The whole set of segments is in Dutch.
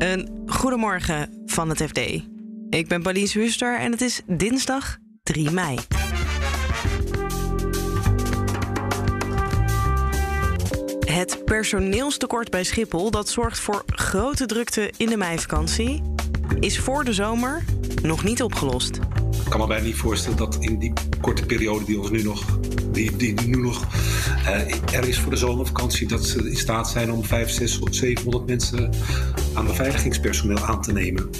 Een goedemorgen van het FD. Ik ben Pauline Wuster en het is dinsdag 3 mei. Het personeelstekort bij Schiphol dat zorgt voor grote drukte in de meivakantie, is voor de zomer nog niet opgelost. Ik kan me bijna niet voorstellen dat in die korte periode die ons nu nog, die, die nu nog uh, er is voor de zomervakantie, dat ze in staat zijn om 5, 6, 700 mensen aan beveiligingspersoneel aan te nemen.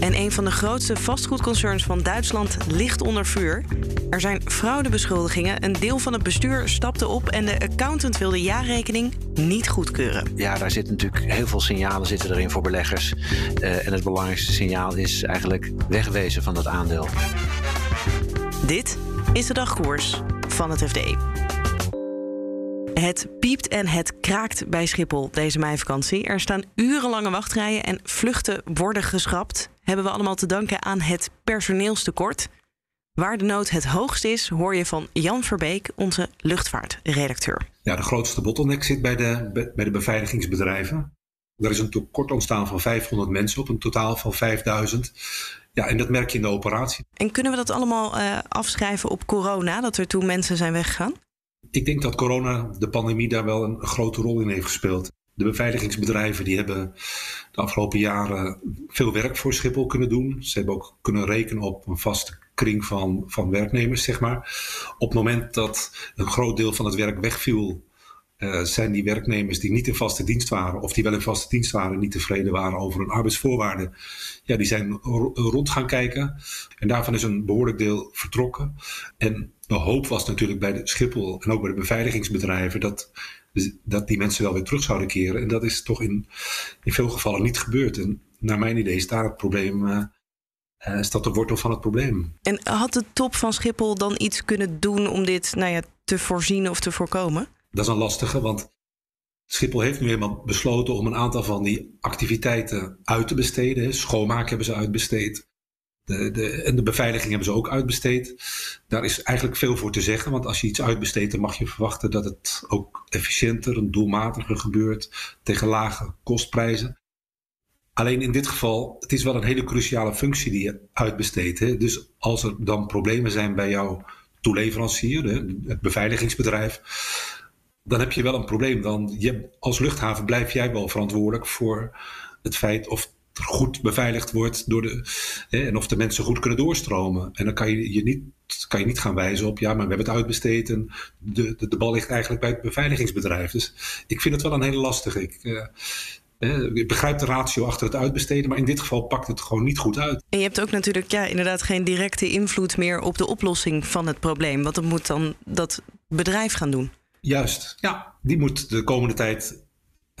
En een van de grootste vastgoedconcerns van Duitsland ligt onder vuur. Er zijn fraudebeschuldigingen. Een deel van het bestuur stapte op en de accountant wil de jaarrekening niet goedkeuren. Ja, daar zitten natuurlijk heel veel signalen zitten erin voor beleggers. Uh, en het belangrijkste signaal is eigenlijk wegwezen van dat aandeel. Dit is de dagkoers van het FD. Het piept en het kraakt bij Schiphol deze meivakantie. Er staan urenlange wachtrijen en vluchten worden geschrapt. Hebben we allemaal te danken aan het personeelstekort. Waar de nood het hoogst is, hoor je van Jan Verbeek, onze luchtvaartredacteur. Ja, de grootste bottleneck zit bij de, bij de beveiligingsbedrijven. Er is een tekort ontstaan van 500 mensen op een totaal van 5000. Ja, en dat merk je in de operatie. En kunnen we dat allemaal uh, afschrijven op corona, dat er toen mensen zijn weggegaan? Ik denk dat corona, de pandemie, daar wel een grote rol in heeft gespeeld. De beveiligingsbedrijven die hebben de afgelopen jaren veel werk voor Schiphol kunnen doen. Ze hebben ook kunnen rekenen op een vaste kring van, van werknemers, zeg maar. Op het moment dat een groot deel van het werk wegviel, uh, zijn die werknemers die niet in vaste dienst waren, of die wel in vaste dienst waren, niet tevreden waren over hun arbeidsvoorwaarden, ja, die zijn rond gaan kijken. En daarvan is een behoorlijk deel vertrokken. En de hoop was natuurlijk bij de Schiphol en ook bij de beveiligingsbedrijven dat, dat die mensen wel weer terug zouden keren. En dat is toch in, in veel gevallen niet gebeurd. En naar mijn idee is daar het probleem. Uh, is dat de wortel van het probleem. En had de top van Schiphol dan iets kunnen doen om dit nou ja, te voorzien of te voorkomen? Dat is een lastige, want Schiphol heeft nu eenmaal besloten om een aantal van die activiteiten uit te besteden. Schoonmaken hebben ze uitbesteed. De, de, en de beveiliging hebben ze ook uitbesteed. Daar is eigenlijk veel voor te zeggen, want als je iets uitbesteedt, dan mag je verwachten dat het ook efficiënter en doelmatiger gebeurt tegen lage kostprijzen. Alleen in dit geval, het is wel een hele cruciale functie die je uitbesteedt. Hè? Dus als er dan problemen zijn bij jouw toeleverancier, het beveiligingsbedrijf, dan heb je wel een probleem. Dan je, als luchthaven blijf jij wel verantwoordelijk voor het feit of er goed beveiligd wordt door de, hè, en of de mensen goed kunnen doorstromen. En dan kan je, je niet, kan je niet gaan wijzen op, ja, maar we hebben het uitbesteed en de, de, de bal ligt eigenlijk bij het beveiligingsbedrijf. Dus ik vind het wel een hele lastige. Ik, uh, ik begrijp de ratio achter het uitbesteden, maar in dit geval pakt het gewoon niet goed uit. En je hebt ook natuurlijk ja, inderdaad geen directe invloed meer op de oplossing van het probleem. Want dat moet dan dat bedrijf gaan doen. Juist, ja. Die moet de komende tijd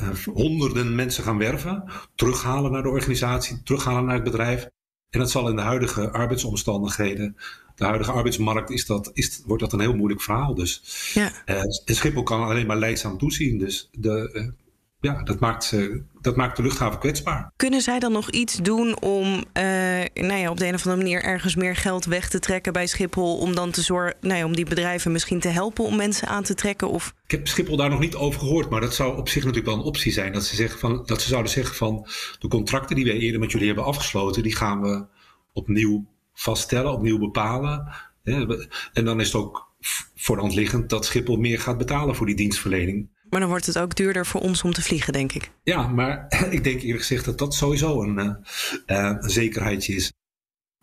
uh, honderden mensen gaan werven, terughalen naar de organisatie, terughalen naar het bedrijf. En dat zal in de huidige arbeidsomstandigheden, de huidige arbeidsmarkt, is dat, is, wordt dat een heel moeilijk verhaal. Dus ja. uh, Schiphol kan alleen maar leidzaam toezien. Dus de, uh, ja, dat maakt, uh, dat maakt de luchthaven kwetsbaar. Kunnen zij dan nog iets doen om uh, nou ja, op de een of andere manier ergens meer geld weg te trekken bij Schiphol? Om dan te zorgen, nou ja, om die bedrijven misschien te helpen om mensen aan te trekken? Of... Ik heb Schiphol daar nog niet over gehoord, maar dat zou op zich natuurlijk wel een optie zijn. Dat ze, zeggen van, dat ze zouden zeggen van de contracten die wij eerder met jullie hebben afgesloten, die gaan we opnieuw vaststellen, opnieuw bepalen. En dan is het ook voor de hand liggend dat Schiphol meer gaat betalen voor die dienstverlening. Maar dan wordt het ook duurder voor ons om te vliegen, denk ik. Ja, maar ik denk eerlijk gezegd dat dat sowieso een, uh, een zekerheidje is.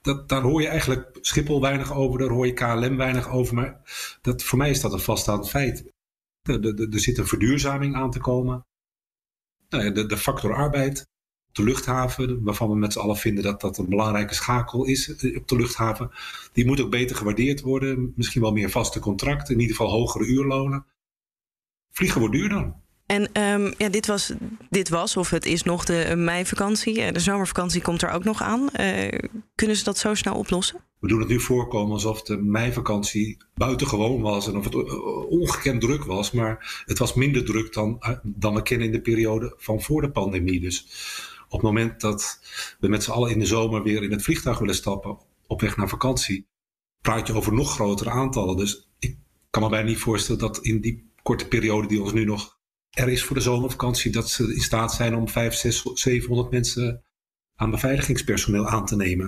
Dat, daar hoor je eigenlijk Schiphol weinig over, daar hoor je KLM weinig over. Maar dat, voor mij is dat een vaststaand feit. Er zit een verduurzaming aan te komen. Nou de, de factor arbeid, de luchthaven, waarvan we met z'n allen vinden dat dat een belangrijke schakel is eh, op de luchthaven. Die moet ook beter gewaardeerd worden. Misschien wel meer vaste contracten, in ieder geval hogere uurlonen vliegen wordt duurder. En um, ja, dit, was, dit was, of het is nog de meivakantie. De zomervakantie komt er ook nog aan. Uh, kunnen ze dat zo snel oplossen? We doen het nu voorkomen alsof de meivakantie buitengewoon was en of het ongekend druk was. Maar het was minder druk dan, eh, dan we kennen in de periode van voor de pandemie. Dus op het moment dat we met z'n allen in de zomer weer in het vliegtuig willen stappen op weg naar vakantie, praat je over nog grotere aantallen. Dus ik kan me bijna niet voorstellen dat in die korte periode die ons nu nog er is voor de zomervakantie, dat ze in staat zijn om 5, 6, 700 mensen aan beveiligingspersoneel aan te nemen.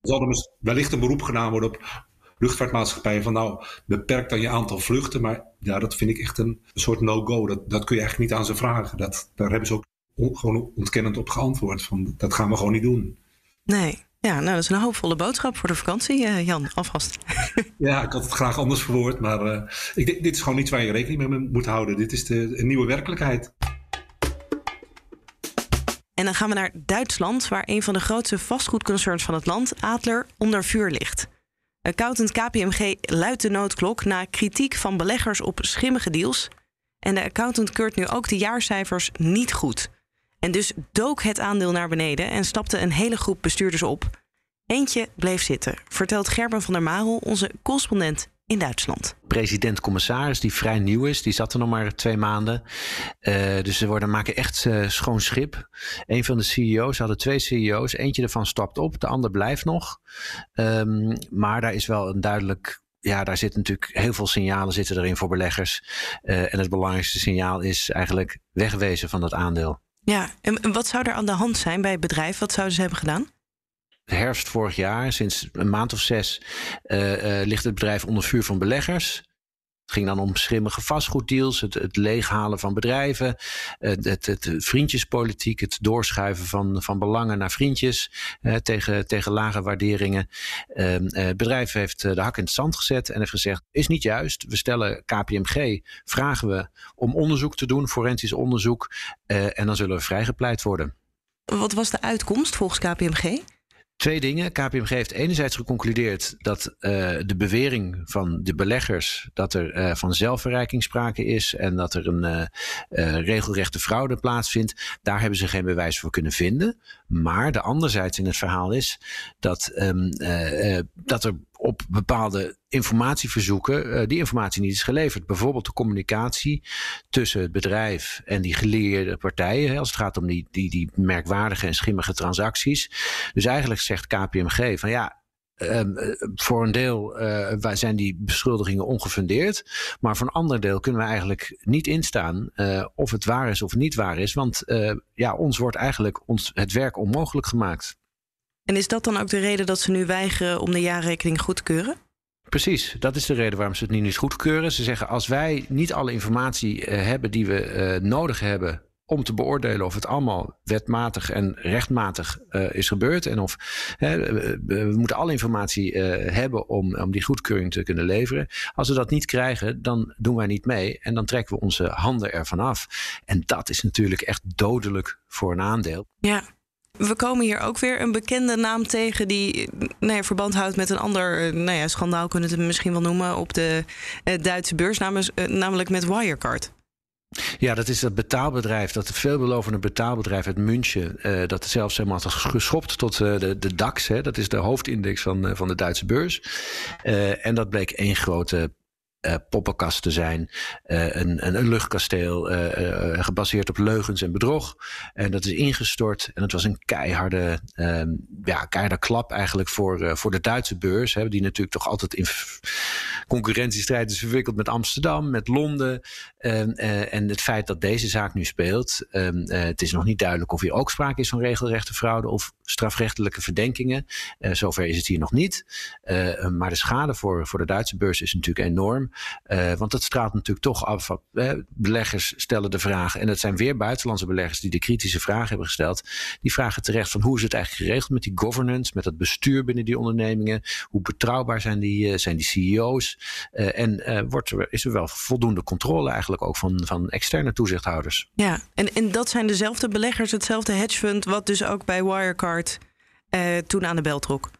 Er zal er wellicht een beroep gedaan worden op luchtvaartmaatschappijen van nou, beperk dan je aantal vluchten. Maar ja, dat vind ik echt een, soort no-go. Dat, dat kun je eigenlijk niet aan ze vragen. Dat, daar hebben ze ook gewoon ontkennend op geantwoord. Van, dat gaan we gewoon niet doen. Nee. Ja, nou, dat is een hoopvolle boodschap voor de vakantie, uh, Jan, alvast. ja, ik had het graag anders verwoord, maar uh, ik, dit is gewoon iets waar je rekening mee moet houden. Dit is de, een nieuwe werkelijkheid. En dan gaan we naar Duitsland, waar een van de grootste vastgoedconcerns van het land, Adler, onder vuur ligt. Accountant KPMG luidt de noodklok na kritiek van beleggers op schimmige deals. En de accountant keurt nu ook de jaarcijfers niet goed. En dus dook het aandeel naar beneden en stapte een hele groep bestuurders op. Eentje bleef zitten, vertelt Gerben van der Marel, onze correspondent in Duitsland. President-commissaris, die vrij nieuw is, die zat er nog maar twee maanden. Uh, dus ze worden, maken echt uh, schoon schip. Een van de CEO's hadden twee CEO's. Eentje ervan stapt op, de ander blijft nog. Um, maar daar is wel een duidelijk ja, daar zitten natuurlijk heel veel signalen zitten erin voor beleggers. Uh, en het belangrijkste signaal is eigenlijk wegwezen van dat aandeel. Ja, en wat zou er aan de hand zijn bij het bedrijf? Wat zouden ze hebben gedaan? herfst vorig jaar, sinds een maand of zes, uh, uh, ligt het bedrijf onder vuur van beleggers. Het ging dan om schimmige vastgoeddeals, het, het leeghalen van bedrijven, het, het, vriendjespolitiek, het doorschuiven van, van belangen naar vriendjes eh, tegen, tegen lage waarderingen. Uh, het bedrijf heeft de hak in het zand gezet en heeft gezegd: is niet juist. We stellen KPMG, vragen we om onderzoek te doen, forensisch onderzoek, uh, en dan zullen we vrijgepleit worden. Wat was de uitkomst volgens KPMG? Twee dingen. KPMG heeft enerzijds geconcludeerd dat uh, de bewering van de beleggers dat er uh, van zelfverrijking sprake is en dat er een uh, regelrechte fraude plaatsvindt, daar hebben ze geen bewijs voor kunnen vinden. Maar de anderzijds in het verhaal is dat, um, dat er op bepaalde informatieverzoeken uh, die informatie niet is geleverd. Bijvoorbeeld de communicatie tussen het bedrijf en die geleerde partijen. Als het gaat om die, die, die merkwaardige en schimmige transacties. Dus eigenlijk zegt KPMG van ja, Um, voor een deel uh, zijn die beschuldigingen ongefundeerd. Maar voor een ander deel kunnen we eigenlijk niet instaan of het waar is of niet waar is. Want ja, ons wordt eigenlijk ons, het werk onmogelijk gemaakt. En is dat dan ook de reden dat ze nu weigeren om de jaarrekening goed te keuren? Precies, dat is de reden waarom ze het nu niet goedkeuren. Ze zeggen als wij niet alle informatie uh, hebben die we uh, nodig hebben om te beoordelen of het allemaal wetmatig en rechtmatig uh, is gebeurd. En of we, we, moeten alle informatie hebben om, om die goedkeuring te kunnen leveren. Als we dat niet krijgen, dan doen wij niet mee en dan trekken we onze handen ervan af. En dat is natuurlijk echt dodelijk voor een aandeel. Ja. We komen hier ook weer een bekende naam tegen die nou verband houdt met een ander nou ja, schandaal, kunnen we het misschien wel noemen, op de uh, Duitse beurs, namelijk, uh, namelijk met Wirecard. Ja, dat is dat betaalbedrijf, dat veelbelovende betaalbedrijf uit München, dat zelfs helemaal had geschopt tot de, de DAX, hè, dat is de hoofdindex van, van de Duitse beurs. en dat bleek één grote uh, poppenkast te zijn. Uh, een, een, luchtkasteel uh, gebaseerd op leugens en bedrog. En dat is ingestort. En het was een keiharde, ehm, ja, keiharde klap eigenlijk voor, voor de Duitse beurs. Hè, die natuurlijk toch altijd in concurrentiestrijd is verwikkeld met Amsterdam, met Londen. Ehm, en het feit dat deze zaak nu speelt. Um, het is nog niet duidelijk of hier ook sprake is van regelrechte fraude of strafrechtelijke verdenkingen. zover is het hier nog niet. maar de schade voor, voor de Duitse beurs is natuurlijk enorm. Want het straalt natuurlijk toch af. Beleggers stellen de vraag, en het zijn weer buitenlandse beleggers die de kritische vraag hebben gesteld. Die vragen terecht van hoe is het eigenlijk geregeld met die governance, met het bestuur binnen die ondernemingen? Hoe betrouwbaar zijn die, zijn die CEO's? En wordt er, is er wel voldoende controle eigenlijk ook van, van externe toezichthouders? Ja, en, en dat zijn dezelfde beleggers, hetzelfde hedgefund, wat dus ook bij Wirecard toen aan de bel trok.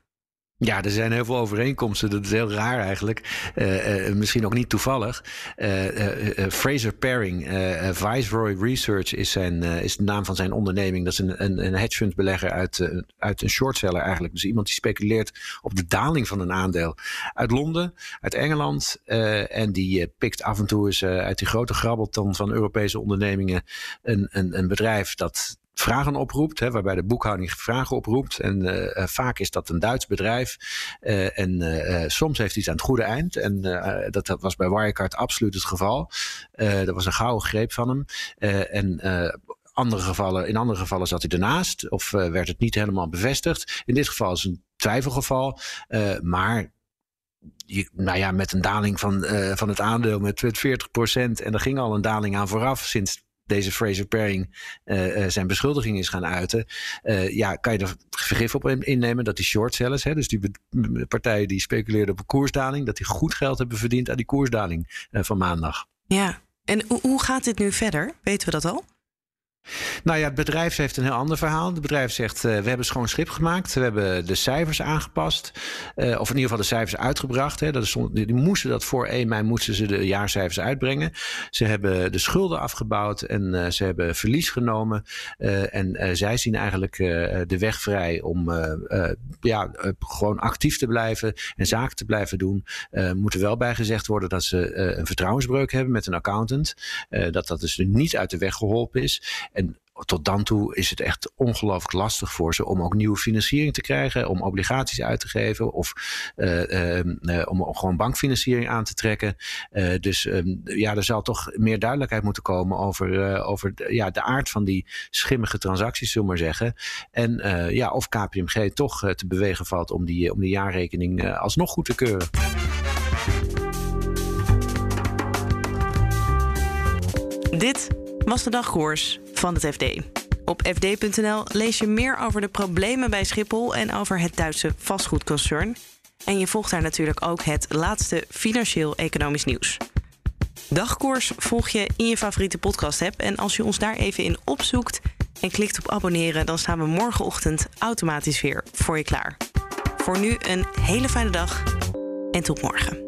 Ja, er zijn heel veel overeenkomsten. Dat is heel raar eigenlijk. Uh, uh, misschien ook niet toevallig. Uh, Fraser Paring, Viceroy Research is, zijn, is de naam van zijn onderneming. Dat is een, een, een hedgefundbelegger uit, uit een shortseller eigenlijk. Dus iemand die speculeert op de daling van een aandeel. Uit Londen, uit Engeland. en die pikt af en toe eens uit die grote grabbelton van Europese ondernemingen een, een, een bedrijf dat vragen oproept, hè, waarbij de boekhouding vragen oproept. En vaak is dat een Duits bedrijf. en soms heeft iets aan het goede eind. En dat, was bij Wirecard absoluut het geval. dat was een gouden greep van hem. en andere gevallen, in andere gevallen zat hij ernaast of werd het niet helemaal bevestigd. In dit geval is het een twijfelgeval. maar je, nou ja, met een daling van, van het aandeel met 40% En er ging al een daling aan vooraf sinds deze Fraser Paring uh, zijn beschuldiging is gaan uiten. ja, kan je er vergif op innemen dat die short sellers, hè, dus die partijen die speculeerden op een koersdaling, dat die goed geld hebben verdiend aan die koersdaling van maandag. Ja, en hoe gaat dit nu verder? Weten we dat al? Nou ja, het bedrijf heeft een heel ander verhaal. Het bedrijf zegt, uh, we hebben schoon schip gemaakt. We hebben de cijfers aangepast. Uh, of in ieder geval de cijfers uitgebracht. Hè. Dat is, die, moesten dat voor 1 mei moesten ze de jaarcijfers uitbrengen. Ze hebben de schulden afgebouwd en uh, ze hebben verlies genomen. en zij zien eigenlijk de weg vrij om ja, gewoon actief te blijven en zaken te blijven doen. moet er wel bij gezegd worden dat ze een vertrouwensbreuk hebben met een accountant. dat dat dus niet uit de weg geholpen is. En tot dan toe is het echt ongelooflijk lastig voor ze om ook nieuwe financiering te krijgen, om obligaties uit te geven of uh, uh, om gewoon bankfinanciering aan te trekken. Uh, dus ehm, ja, er zal toch meer duidelijkheid moeten komen over, over de, ja, de aard van die schimmige transacties, zullen we maar zeggen. En ja, of KPMG toch te bewegen valt om die, om die jaarrekening alsnog goed te keuren. Dit was de dagkoers van het FD. Op fd.nl lees je meer over de problemen bij Schiphol en over het Duitse vastgoedconcern. En je volgt daar natuurlijk ook het laatste financieel-economisch nieuws. Dagkoers volg je in je favoriete podcast-app. En als je ons daar even in opzoekt en klikt op abonneren, dan staan we morgenochtend automatisch weer voor je klaar. Voor nu een hele fijne dag en tot morgen.